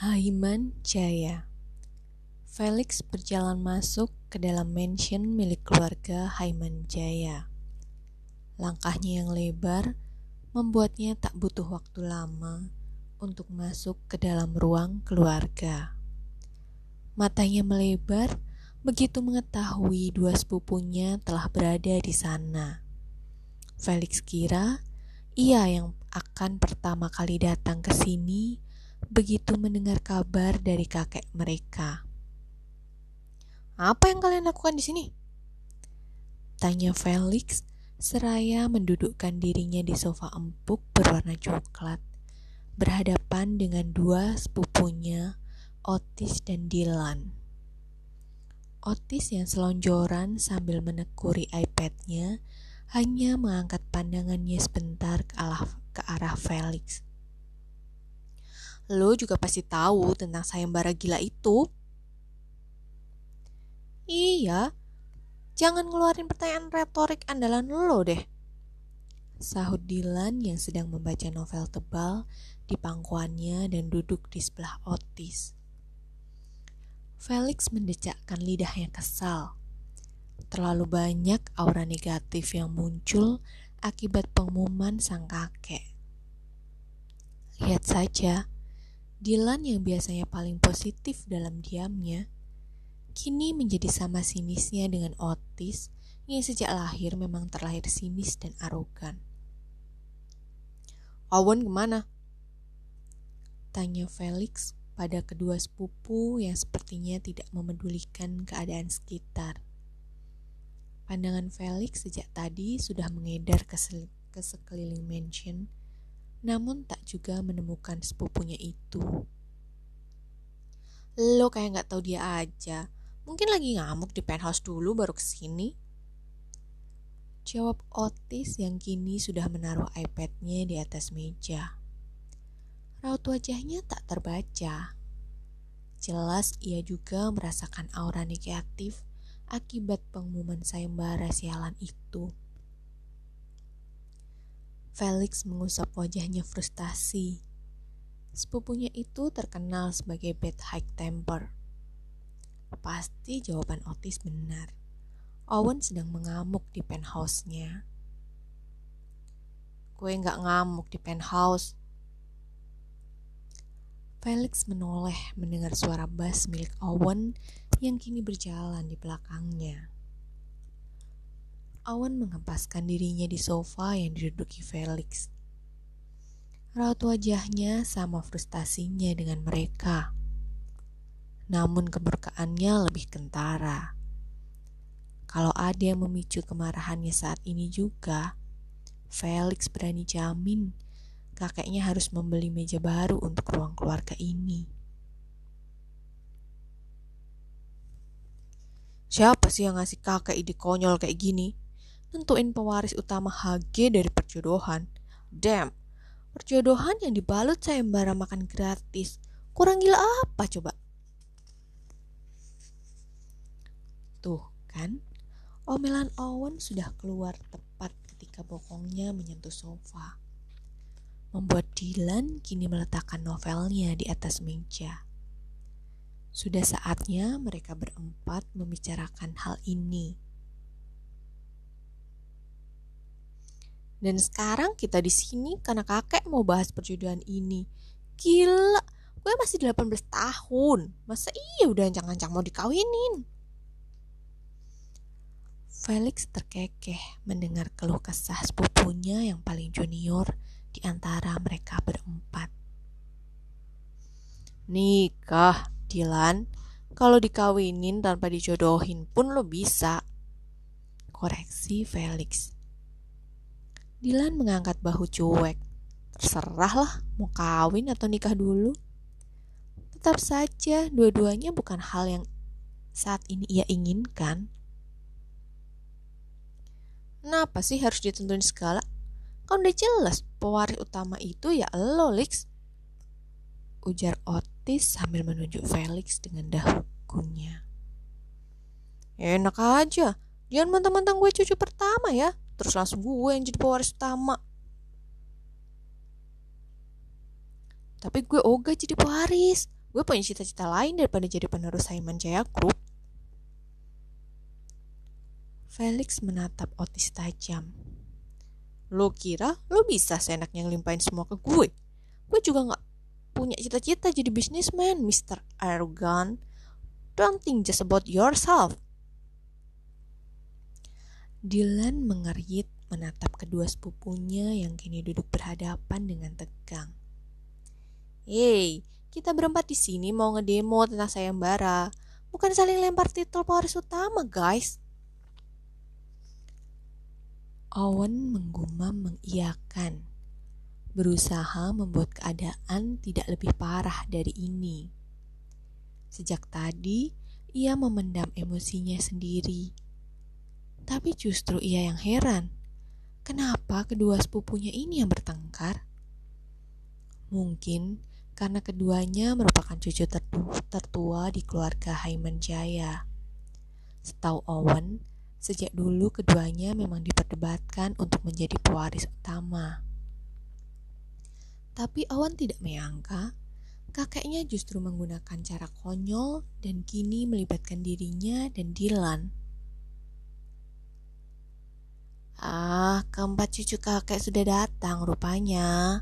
Haiman Jaya Felix berjalan masuk ke dalam mansion milik keluarga Haiman Jaya. Langkahnya yang lebar membuatnya tak butuh waktu lama untuk masuk ke dalam ruang keluarga. Matanya melebar begitu mengetahui dua sepupunya telah berada di sana. Felix kira ia yang akan pertama kali datang ke sini begitu mendengar kabar dari kakek mereka. Apa yang kalian lakukan di sini? Tanya Felix seraya mendudukkan dirinya di sofa empuk berwarna coklat, berhadapan dengan dua sepupunya, Otis dan Dylan. Otis yang selonjoran sambil menekuri iPad-nya hanya mengangkat pandangannya sebentar ke arah, ke arah Felix. Lo juga pasti tahu tentang sayembara gila itu. Iya, jangan ngeluarin pertanyaan retorik andalan lo deh. Sahut Dylan yang sedang membaca novel tebal di pangkuannya dan duduk di sebelah Otis. Felix mendecakkan lidahnya kesal. Terlalu banyak aura negatif yang muncul akibat pengumuman sang kakek. Lihat saja, Dylan yang biasanya paling positif dalam diamnya, kini menjadi sama sinisnya dengan Otis yang sejak lahir memang terlahir sinis dan arogan. Owen ke mana? Tanya Felix pada kedua sepupu yang sepertinya tidak memedulikan keadaan sekitar. Pandangan Felix sejak tadi sudah mengedar ke, ke sekeliling mansion namun tak juga menemukan sepupunya itu. Lo kayak nggak tahu dia aja. Mungkin lagi ngamuk di penthouse dulu baru ke sini. Jawab Otis yang kini sudah menaruh iPad-nya di atas meja. Raut wajahnya tak terbaca. Jelas ia juga merasakan aura negatif akibat pengumuman sayembara sialan itu. Felix mengusap wajahnya frustasi. Sepupunya itu terkenal sebagai bad high temper. Pasti jawaban Otis benar. Owen sedang mengamuk di penthouse-nya. Gue nggak ngamuk di penthouse. Felix menoleh mendengar suara bass milik Owen yang kini berjalan di belakangnya. Awan mengempaskan dirinya di sofa yang diduduki Felix. Raut wajahnya sama frustasinya dengan mereka. Namun kemurkaannya lebih kentara. Kalau ada yang memicu kemarahannya saat ini juga, Felix berani jamin kakeknya harus membeli meja baru untuk ruang keluarga ini. Siapa sih yang ngasih kakek ide konyol kayak gini? Nentuin pewaris utama HG dari perjodohan. Damn, perjodohan yang dibalut sayembara makan gratis. Kurang gila apa coba? Tuh kan, omelan Owen sudah keluar tepat ketika bokongnya menyentuh sofa. Membuat Dylan kini meletakkan novelnya di atas meja. Sudah saatnya mereka berempat membicarakan hal ini. Dan sekarang kita di sini karena kakek mau bahas perjodohan ini. Gila, gue masih 18 tahun. Masa iya udah ancang-ancang mau dikawinin? Felix terkekeh mendengar keluh kesah sepupunya yang paling junior di antara mereka berempat. Nikah, Dilan. Kalau dikawinin tanpa dijodohin pun lo bisa. Koreksi Felix. Dilan mengangkat bahu cuek. Terserah lah mau kawin atau nikah dulu. Tetap saja dua-duanya bukan hal yang saat ini ia inginkan. Kenapa sih harus ditentuin segala? Kan udah jelas pewaris utama itu ya lo, Lix. Ujar Otis sambil menunjuk Felix dengan dahukunya. Enak aja, jangan mentang-mentang gue cucu pertama ya terus langsung gue yang jadi pewaris utama tapi gue ogah jadi pewaris Gue punya cita-cita lain daripada jadi penerus Saiman Jaya Group. Felix menatap Otis tajam. Lo kira lo bisa seenaknya ngelimpahin semua ke gue? Gue juga gak punya cita-cita jadi bisnismen, Mr. Arrogant. Don't think just about yourself. Dylan mengerit menatap kedua sepupunya yang kini duduk berhadapan dengan tegang. Hei, kita berempat di sini mau ngedemo tentang sayembara, bukan saling lempar titel pewaris utama, guys. Owen menggumam mengiyakan, berusaha membuat keadaan tidak lebih parah dari ini. Sejak tadi, ia memendam emosinya sendiri tapi justru ia yang heran. Kenapa kedua sepupunya ini yang bertengkar? Mungkin karena keduanya merupakan cucu tertua di keluarga Haiman Jaya. Setahu Owen, sejak dulu keduanya memang diperdebatkan untuk menjadi pewaris utama. Tapi Owen tidak menyangka kakeknya justru menggunakan cara konyol dan kini melibatkan dirinya dan Dylan Ah, keempat cucu kakek sudah datang rupanya.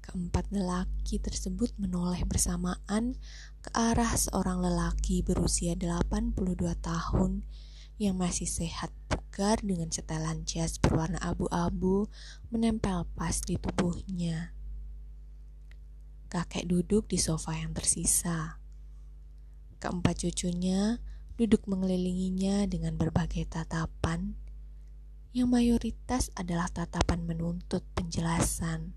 Keempat lelaki tersebut menoleh bersamaan ke arah seorang lelaki berusia 82 tahun yang masih sehat bugar dengan setelan jas berwarna abu-abu menempel pas di tubuhnya. Kakek duduk di sofa yang tersisa. Keempat cucunya duduk mengelilinginya dengan berbagai tatapan, yang mayoritas adalah tatapan menuntut penjelasan.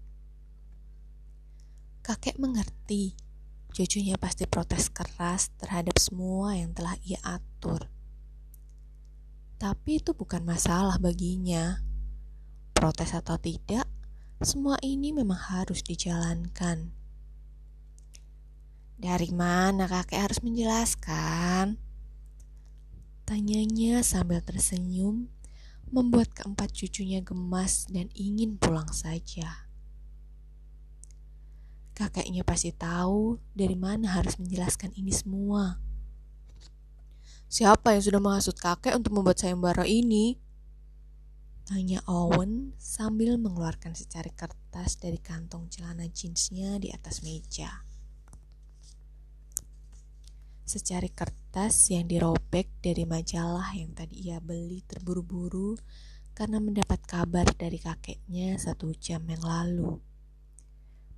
Kakek mengerti, cucunya pasti protes keras terhadap semua yang telah ia atur. Tapi itu bukan masalah baginya. Protes atau tidak, semua ini memang harus dijalankan. Dari mana kakek harus menjelaskan? Tanyanya sambil tersenyum, membuat keempat cucunya gemas dan ingin pulang saja. Kakeknya pasti tahu dari mana harus menjelaskan ini semua. Siapa yang sudah menghasut kakek untuk membuat sayembara ini? Tanya Owen sambil mengeluarkan secari kertas dari kantong celana jeansnya di atas meja secari kertas yang dirobek dari majalah yang tadi ia beli terburu-buru karena mendapat kabar dari kakeknya satu jam yang lalu.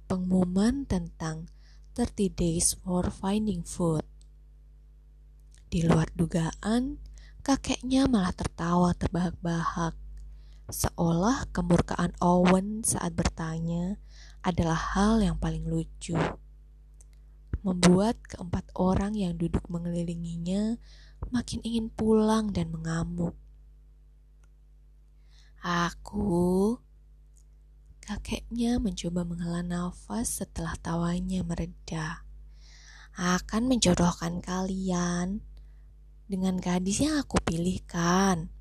Pengumuman tentang 30 Days for Finding Food. Di luar dugaan, kakeknya malah tertawa terbahak-bahak, seolah kemurkaan Owen saat bertanya adalah hal yang paling lucu membuat keempat orang yang duduk mengelilinginya makin ingin pulang dan mengamuk. Aku, kakeknya mencoba menghela nafas setelah tawanya mereda, akan menjodohkan kalian dengan gadis yang aku pilihkan.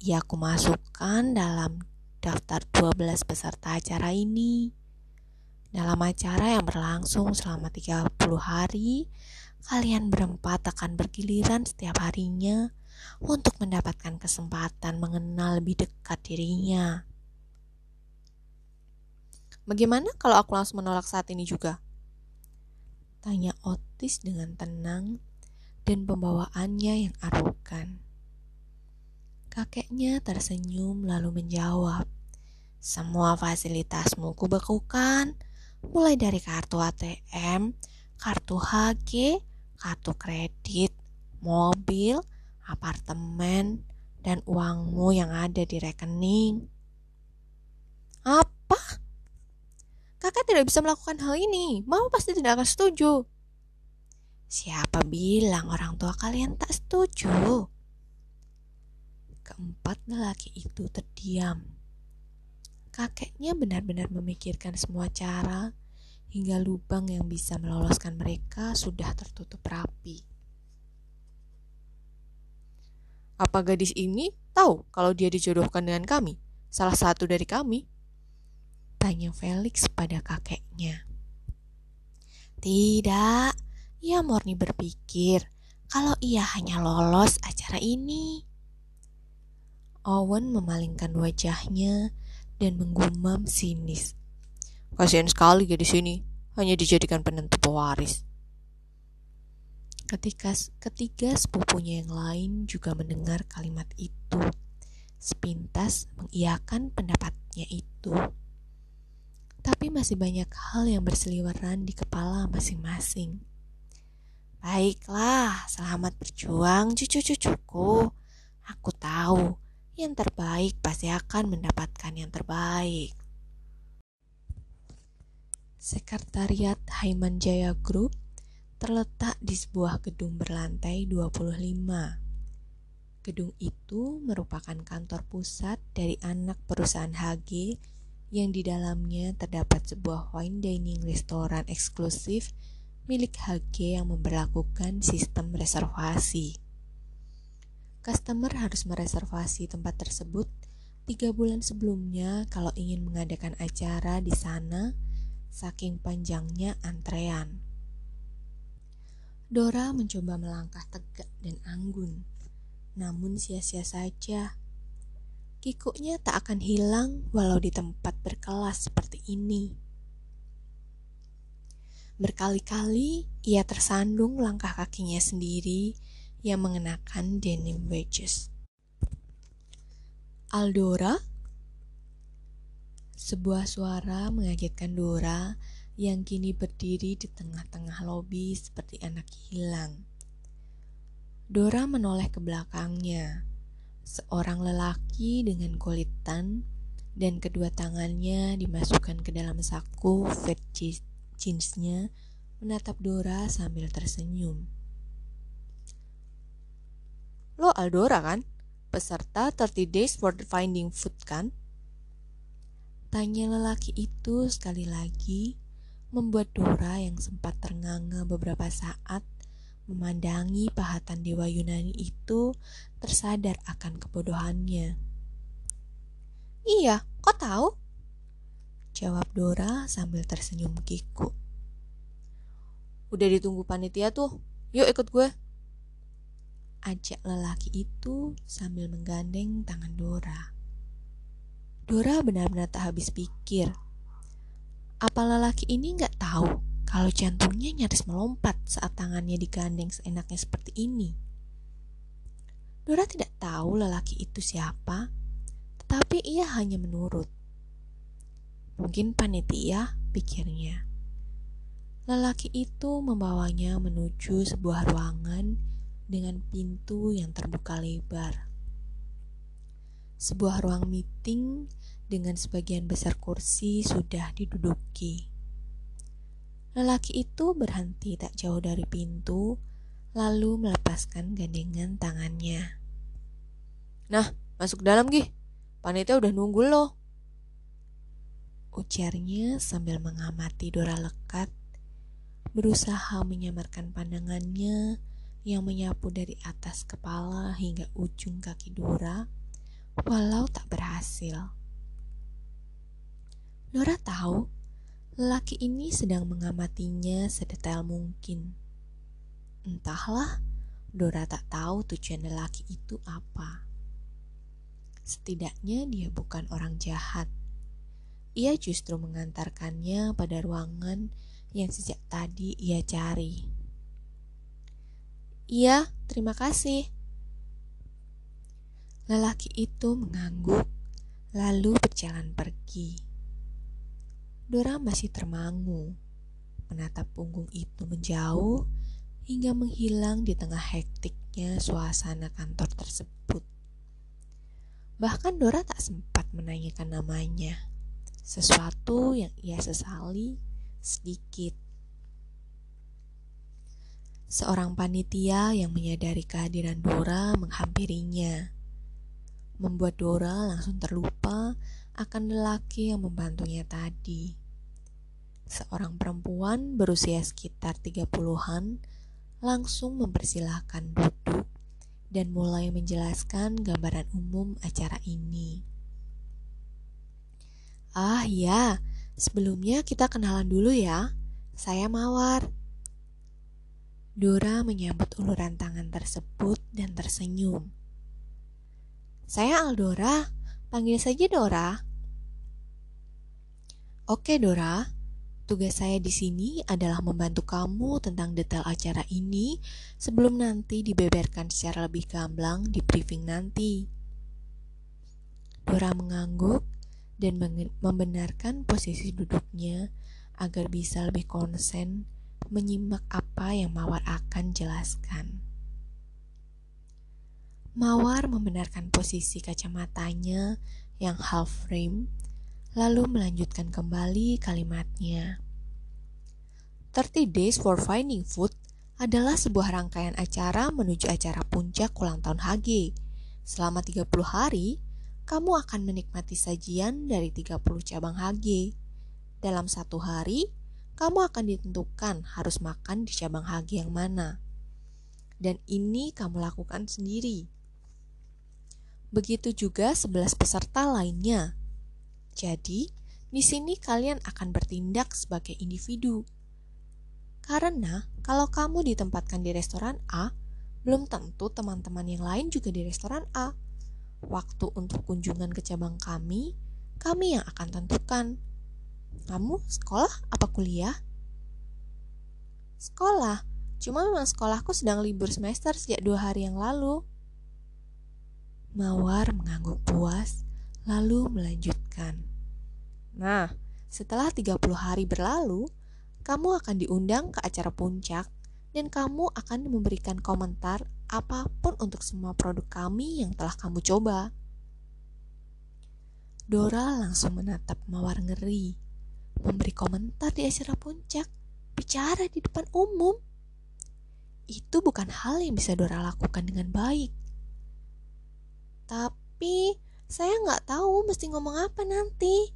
Ia aku masukkan dalam daftar 12 peserta acara ini. Dalam acara yang berlangsung selama 30 hari, kalian berempat akan bergiliran setiap harinya untuk mendapatkan kesempatan mengenal lebih dekat dirinya. Bagaimana kalau aku langsung menolak saat ini juga? Tanya Otis dengan tenang dan pembawaannya yang arogan. Kakeknya tersenyum lalu menjawab, Semua fasilitasmu kubekukan mulai dari kartu ATM, kartu HG, kartu kredit, mobil, apartemen, dan uangmu yang ada di rekening. Apa? Kakak tidak bisa melakukan hal ini. Mama pasti tidak akan setuju. Siapa bilang orang tua kalian tak setuju? Keempat lelaki itu terdiam Kakeknya benar-benar memikirkan semua cara hingga lubang yang bisa meloloskan mereka sudah tertutup rapi. Apa gadis ini tahu kalau dia dijodohkan dengan kami? Salah satu dari kami? Tanya Felix pada kakeknya. Tidak, ia murni berpikir kalau ia hanya lolos acara ini. Owen memalingkan wajahnya dan menggumam sinis. Kasihan sekali di sini, hanya dijadikan penentu pewaris. Ketika ketiga sepupunya yang lain juga mendengar kalimat itu, sepintas mengiyakan pendapatnya itu. Tapi masih banyak hal yang berseliweran di kepala masing-masing. Baiklah, selamat berjuang cucu-cucuku. Aku tahu yang terbaik pasti akan mendapatkan yang terbaik. Sekretariat Haiman Jaya Group terletak di sebuah gedung berlantai 25. Gedung itu merupakan kantor pusat dari anak perusahaan HG yang di dalamnya terdapat sebuah wine dining restoran eksklusif milik HG yang memperlakukan sistem reservasi. Customer harus mereservasi tempat tersebut tiga bulan sebelumnya kalau ingin mengadakan acara di sana, saking panjangnya antrean. Dora mencoba melangkah tegak dan anggun, namun sia-sia saja. Kikuknya tak akan hilang walau di tempat berkelas seperti ini. Berkali-kali ia tersandung langkah kakinya sendiri yang mengenakan denim wedges. Aldora? Sebuah suara mengagetkan Dora yang kini berdiri di tengah-tengah lobi seperti anak hilang. Dora menoleh ke belakangnya. Seorang lelaki dengan kulitan dan kedua tangannya dimasukkan ke dalam saku fetish jeansnya menatap Dora sambil tersenyum. Lo Aldora kan? Peserta 30 Days for Finding Food kan? Tanya lelaki itu sekali lagi, membuat Dora yang sempat ternganga beberapa saat memandangi pahatan Dewa Yunani itu tersadar akan kebodohannya. Iya, kok tahu? Jawab Dora sambil tersenyum kiku. Udah ditunggu panitia tuh, yuk ikut gue. Ajak lelaki itu sambil menggandeng tangan Dora. Dora benar-benar tak habis pikir. Apa lelaki ini nggak tahu kalau jantungnya nyaris melompat saat tangannya digandeng seenaknya seperti ini? Dora tidak tahu lelaki itu siapa, tetapi ia hanya menurut. Mungkin panitia, pikirnya. Lelaki itu membawanya menuju sebuah ruangan dengan pintu yang terbuka lebar. Sebuah ruang meeting dengan sebagian besar kursi sudah diduduki. Lelaki itu berhenti tak jauh dari pintu, lalu melepaskan gandengan tangannya. Nah, masuk dalam, Gih. Panitia udah nunggu loh ujarnya sambil mengamati Dora lekat, berusaha menyamarkan pandangannya yang menyapu dari atas kepala hingga ujung kaki Dora, walau tak berhasil. Dora tahu lelaki ini sedang mengamatinya sedetail mungkin. Entahlah, Dora tak tahu tujuan lelaki itu apa. Setidaknya dia bukan orang jahat ia justru mengantarkannya pada ruangan yang sejak tadi ia cari. Iya, terima kasih. Lelaki itu mengangguk, lalu berjalan pergi. Dora masih termangu, menatap punggung itu menjauh hingga menghilang di tengah hektiknya suasana kantor tersebut. Bahkan Dora tak sempat menanyakan namanya sesuatu yang ia sesali sedikit. Seorang panitia yang menyadari kehadiran Dora menghampirinya, membuat Dora langsung terlupa akan lelaki yang membantunya tadi. Seorang perempuan berusia sekitar 30-an langsung mempersilahkan duduk dan mulai menjelaskan gambaran umum acara ini. Ah ya, sebelumnya kita kenalan dulu ya. Saya Mawar. Dora menyambut uluran tangan tersebut dan tersenyum. Saya Aldora, panggil saja Dora. Oke Dora, tugas saya di sini adalah membantu kamu tentang detail acara ini sebelum nanti dibeberkan secara lebih gamblang di briefing nanti. Dora mengangguk dan membenarkan posisi duduknya agar bisa lebih konsen menyimak apa yang Mawar akan jelaskan. Mawar membenarkan posisi kacamatanya yang half frame, lalu melanjutkan kembali kalimatnya. 30 Days for Finding Food adalah sebuah rangkaian acara menuju acara puncak ulang tahun HG. Selama 30 hari, kamu akan menikmati sajian dari 30 cabang HG. Dalam satu hari, kamu akan ditentukan harus makan di cabang hagi yang mana. Dan ini kamu lakukan sendiri. Begitu juga 11 peserta lainnya. Jadi, di sini kalian akan bertindak sebagai individu. Karena kalau kamu ditempatkan di restoran A, belum tentu teman-teman yang lain juga di restoran A. Waktu untuk kunjungan ke cabang kami, kami yang akan tentukan kamu sekolah apa kuliah? Sekolah, cuma memang sekolahku sedang libur semester sejak dua hari yang lalu. Mawar mengangguk puas, lalu melanjutkan. Nah, setelah 30 hari berlalu, kamu akan diundang ke acara puncak dan kamu akan memberikan komentar apa pun untuk semua produk kami yang telah kamu coba. Dora langsung menatap Mawar ngeri memberi komentar di acara puncak, bicara di depan umum. Itu bukan hal yang bisa Dora lakukan dengan baik. Tapi, saya nggak tahu mesti ngomong apa nanti.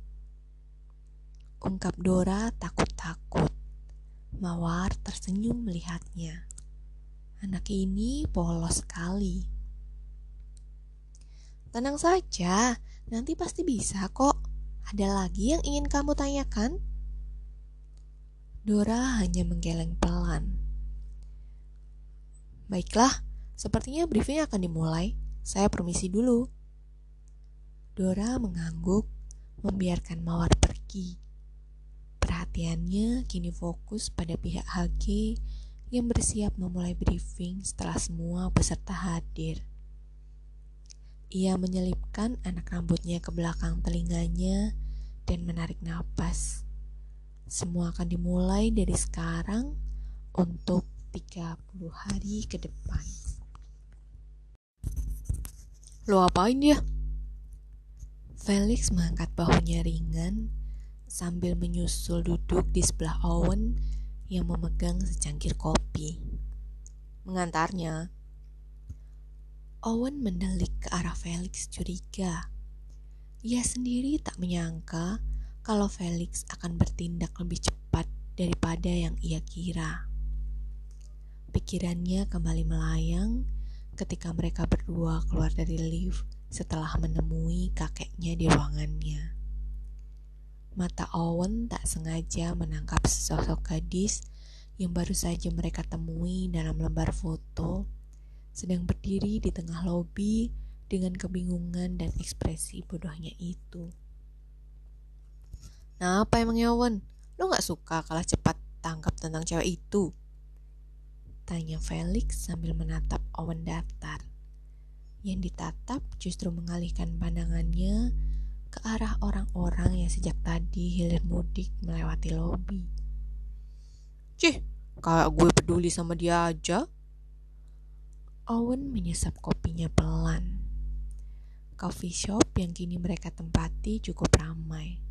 Ungkap Dora takut-takut. Mawar tersenyum melihatnya. Anak ini polos sekali. Tenang saja, nanti pasti bisa kok. Ada lagi yang ingin kamu tanyakan? Dora hanya menggeleng pelan. Baiklah, sepertinya briefing akan dimulai. Saya permisi dulu. Dora mengangguk, membiarkan Mawar pergi. Perhatiannya kini fokus pada pihak HG yang bersiap memulai briefing setelah semua peserta hadir. Ia menyelipkan anak rambutnya ke belakang telinganya dan menarik napas. Semua akan dimulai dari sekarang untuk 30 hari ke depan. Lo apain dia? Felix mengangkat bahunya ringan sambil menyusul duduk di sebelah Owen yang memegang secangkir kopi. Mengantarnya, Owen mendelik ke arah Felix curiga. Ia sendiri tak menyangka kalau Felix akan bertindak lebih cepat daripada yang ia kira. Pikirannya kembali melayang ketika mereka berdua keluar dari lift setelah menemui kakeknya di ruangannya. Mata Owen tak sengaja menangkap sesosok gadis yang baru saja mereka temui dalam lembar foto sedang berdiri di tengah lobi dengan kebingungan dan ekspresi bodohnya itu. Nah apa emangnya Owen? Lo gak suka kalah cepat tangkap tentang cewek itu? Tanya Felix sambil menatap Owen datar. Yang ditatap justru mengalihkan pandangannya ke arah orang-orang yang sejak tadi hilir mudik melewati lobi. Cih, kayak gue peduli sama dia aja. Owen menyesap kopinya pelan. Coffee shop yang kini mereka tempati cukup ramai.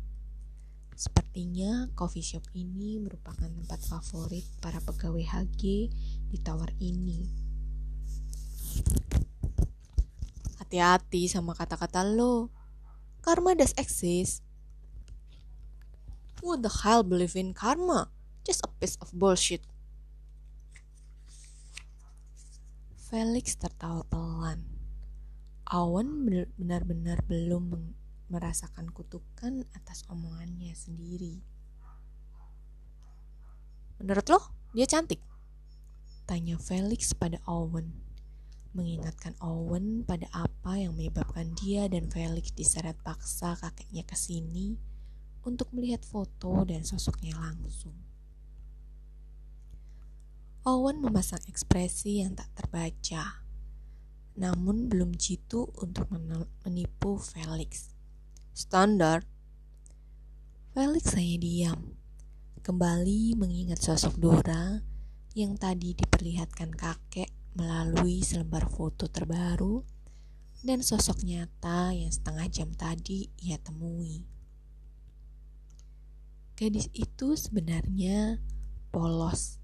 Sepertinya coffee shop ini merupakan tempat favorit para pegawai HG di tower ini. Hati-hati sama kata-kata lo. Karma does exist. Who the hell believe in karma? Just a piece of bullshit. Felix tertawa pelan. Owen benar-benar belum merasakan kutukan atas omongannya sendiri. Menurut lo, dia cantik? Tanya Felix pada Owen. Mengingatkan Owen pada apa yang menyebabkan dia dan Felix diseret paksa kakeknya ke sini untuk melihat foto dan sosoknya langsung. Owen memasang ekspresi yang tak terbaca, namun belum jitu untuk menipu Felix. Standar. Felix hanya diam, kembali mengingat sosok Dora yang tadi diperlihatkan kakek melalui selembar foto terbaru dan sosok nyata yang setengah jam tadi ia temui. Gadis itu sebenarnya polos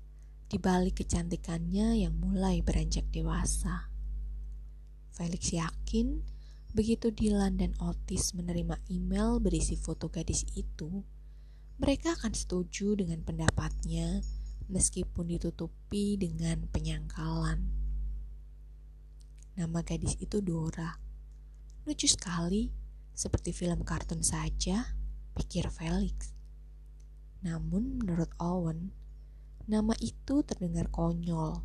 di balik kecantikannya yang mulai beranjak dewasa. Felix yakin begitu Dylan dan Otis menerima email berisi foto gadis itu, mereka akan setuju dengan pendapatnya meskipun ditutupi dengan penyangkalan. Nama gadis itu Dora. Lucu sekali, seperti film kartun saja, pikir Felix. Namun menurut Owen, nama itu terdengar konyol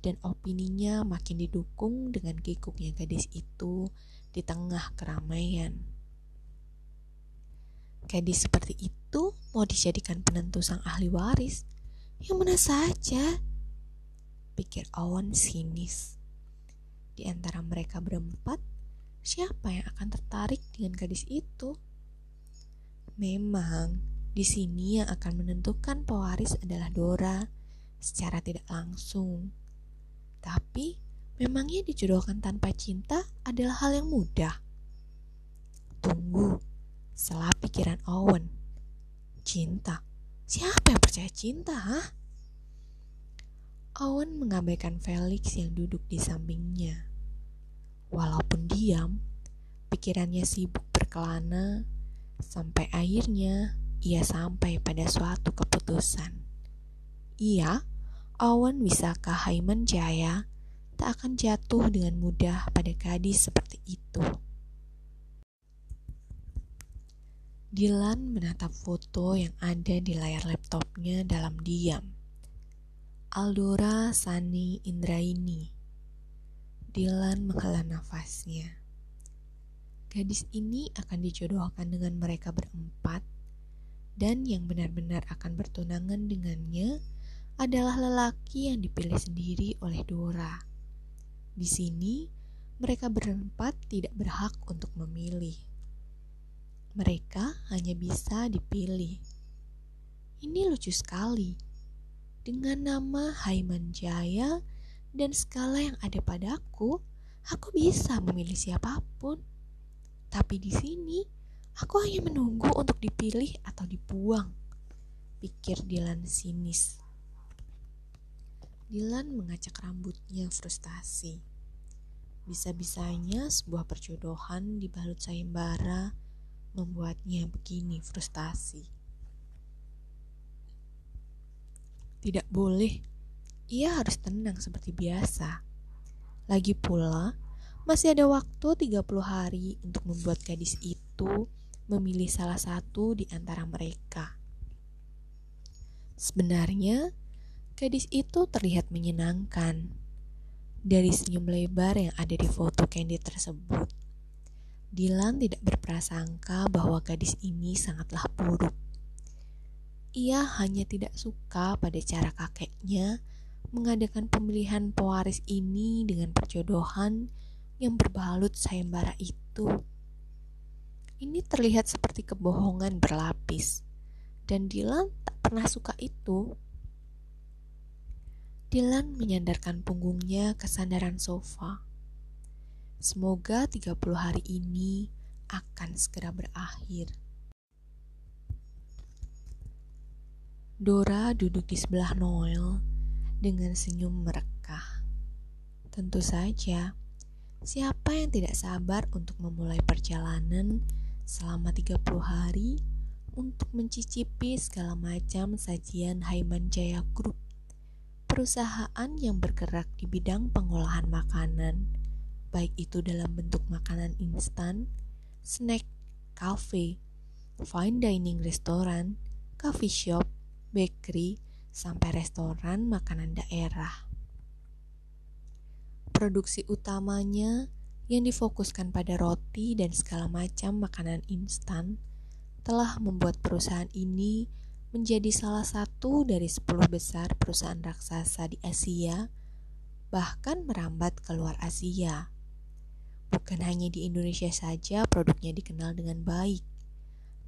dan opininya makin didukung dengan kikuknya gadis itu di tengah keramaian. Gadis seperti itu mau dijadikan penentu sang ahli waris. Yang mana saja, pikir Owen sinis. Di antara mereka berempat, siapa yang akan tertarik dengan gadis itu? Memang, di sini yang akan menentukan pewaris adalah Dora secara tidak langsung. Tapi, memangnya dijodohkan tanpa cinta adalah hal yang mudah. Tunggu, salah pikiran Owen. Cinta. Siapa yang percaya cinta, ha? Owen mengabaikan Felix yang duduk di sampingnya. Walaupun diam, pikirannya sibuk berkelana sampai akhirnya ia sampai pada suatu keputusan. Ia, Owen Wisaka Haiman Jaya, tak akan jatuh dengan mudah pada gadis seperti itu. Dylan menatap foto yang ada di layar laptopnya dalam diam. Aldora Sani Indraini. Dylan menghela nafasnya. Gadis ini akan dijodohkan dengan mereka berempat dan yang benar-benar akan bertunangan dengannya adalah lelaki yang dipilih sendiri oleh Dora. Di sini, mereka berempat tidak berhak untuk memilih. Mereka hanya bisa dipilih. Ini lucu sekali. Dengan nama Haiman Jaya dan skala yang ada padaku, aku bisa memilih siapa pun. Tapi di sini, Aku hanya menunggu untuk dipilih atau dibuang, pikir Dilan sinis. Dilan mengacak rambutnya frustasi. Bisa-bisanya sebuah perjodohan dibalut sayembara membuatnya begini frustasi. Tidak boleh, ia harus tenang seperti biasa. Lagi pula, masih ada waktu 30 hari untuk membuat gadis itu memilih salah satu di antara mereka. Sebenarnya, gadis itu terlihat menyenangkan dari senyum lebar yang ada di foto Candy tersebut. Dylan tidak berprasangka bahwa gadis ini sangatlah buruk. Ia hanya tidak suka pada cara kakeknya mengadakan pemilihan pewaris ini dengan perjodohan yang berbalut sayembara itu. Ini terlihat seperti kebohongan berlapis. Dan Dylan tak pernah suka itu. Dylan menyandarkan punggungnya ke sandaran sofa. Semoga 30 hari ini akan segera berakhir. Dora duduk di sebelah Noel dengan senyum merekah. Tentu saja, siapa yang tidak sabar untuk memulai perjalanan selama 30 hari untuk mencicipi segala macam sajian Haiman Jaya Group, perusahaan yang bergerak di bidang pengolahan makanan, baik itu dalam bentuk makanan instan, snack, cafe, fine dining restoran, coffee shop, bakery, sampai restoran makanan daerah. Produksi utamanya yang difokuskan pada roti dan segala macam makanan instan telah membuat perusahaan ini menjadi salah satu dari 10 besar perusahaan raksasa di Asia, bahkan merambat ke luar Asia. Bukan hanya di Indonesia saja produknya dikenal dengan baik,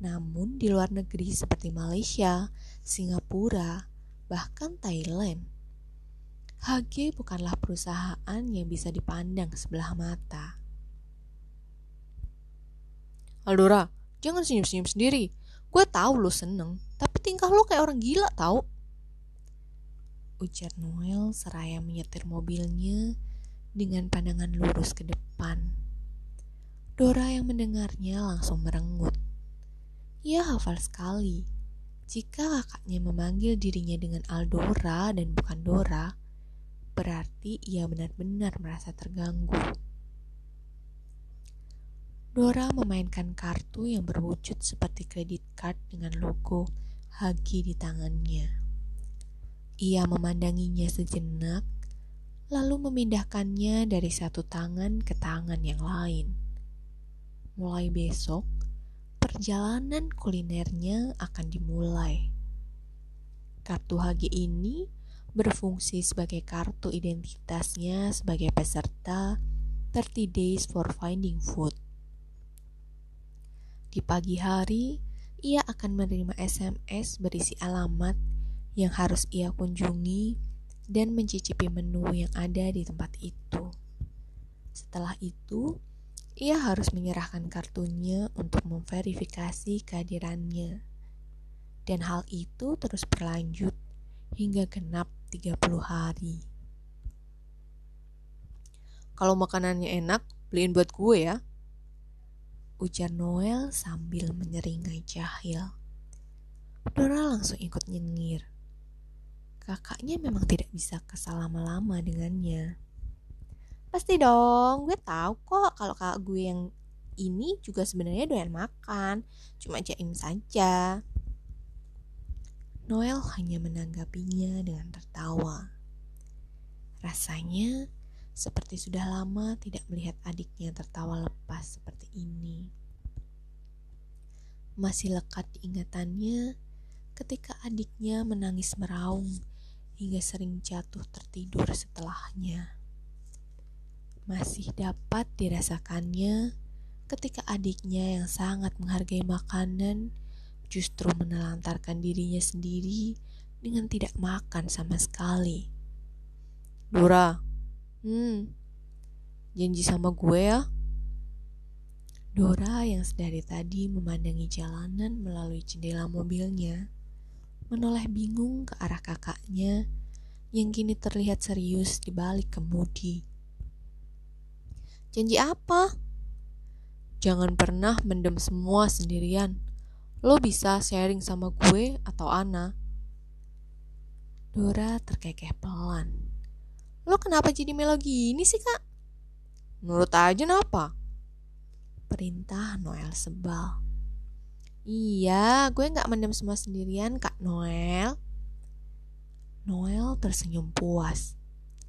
namun di luar negeri seperti Malaysia, Singapura, bahkan Thailand. HG bukanlah perusahaan yang bisa dipandang sebelah mata. Aldora, jangan senyum-senyum sendiri. Gue tahu lo seneng, tapi tingkah lo kayak orang gila tau. Ujar Noel seraya menyetir mobilnya dengan pandangan lurus ke depan. Dora yang mendengarnya langsung merengut. Ia hafal sekali jika kakaknya memanggil dirinya dengan Aldora dan bukan Dora, berarti ia benar-benar merasa terganggu. Dora memainkan kartu yang berwujud seperti kredit card dengan logo Hagi di tangannya. Ia memandanginya sejenak, lalu memindahkannya dari satu tangan ke tangan yang lain. Mulai besok, perjalanan kulinernya akan dimulai. Kartu HG ini berfungsi sebagai kartu identitasnya sebagai peserta 30 Days for Finding Food. Di pagi hari, ia akan menerima SMS berisi alamat yang harus ia kunjungi dan mencicipi menu yang ada di tempat itu. Setelah itu, ia harus menyerahkan kartunya untuk memverifikasi kehadirannya. Dan hal itu terus berlanjut hingga genap 30 hari. Kalau makanannya enak, beliin buat gue ya. Ujar Noel sambil menyeringai jahil. Dora langsung ikut nyengir. Kakaknya memang tidak bisa kesal lama-lama dengannya. Pasti dong, gue tahu kok kalau kakak gue yang ini juga sebenarnya doyan makan, cuma jaim saja. Noel hanya menanggapinya dengan tertawa. Rasanya seperti sudah lama tidak melihat adiknya tertawa lepas seperti ini. Masih lekat diingatannya ketika adiknya menangis meraung hingga sering jatuh tertidur setelahnya masih dapat dirasakannya ketika adiknya yang sangat menghargai makanan justru menelantarkan dirinya sendiri dengan tidak makan sama sekali. Dora, hmm, janji sama gue ya. Dora yang sedari tadi memandangi jalanan melalui jendela mobilnya, menoleh bingung ke arah kakaknya yang kini terlihat serius di balik kemudi. Janji apa? Jangan pernah mendem semua sendirian. Lo bisa sharing sama gue atau Ana. Dora terkekeh pelan. Lo kenapa jadi melo gini sih kak? Nurut aja napa? Perintah Noel sebal. Iya, gue gak mendem semua sendirian kak Noel. Noel tersenyum puas.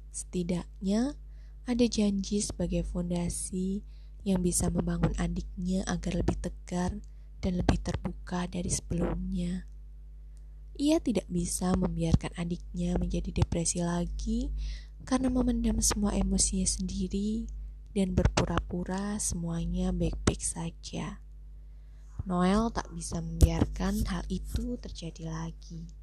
Setidaknya ada janji sebagai fondasi yang bisa membangun adiknya agar lebih tegar dan lebih terbuka dari sebelumnya. Ia tidak bisa membiarkan adiknya menjadi depresi lagi karena memendam semua emosinya sendiri dan berpura-pura semuanya baik-baik saja. Noel tak bisa membiarkan hal itu terjadi lagi.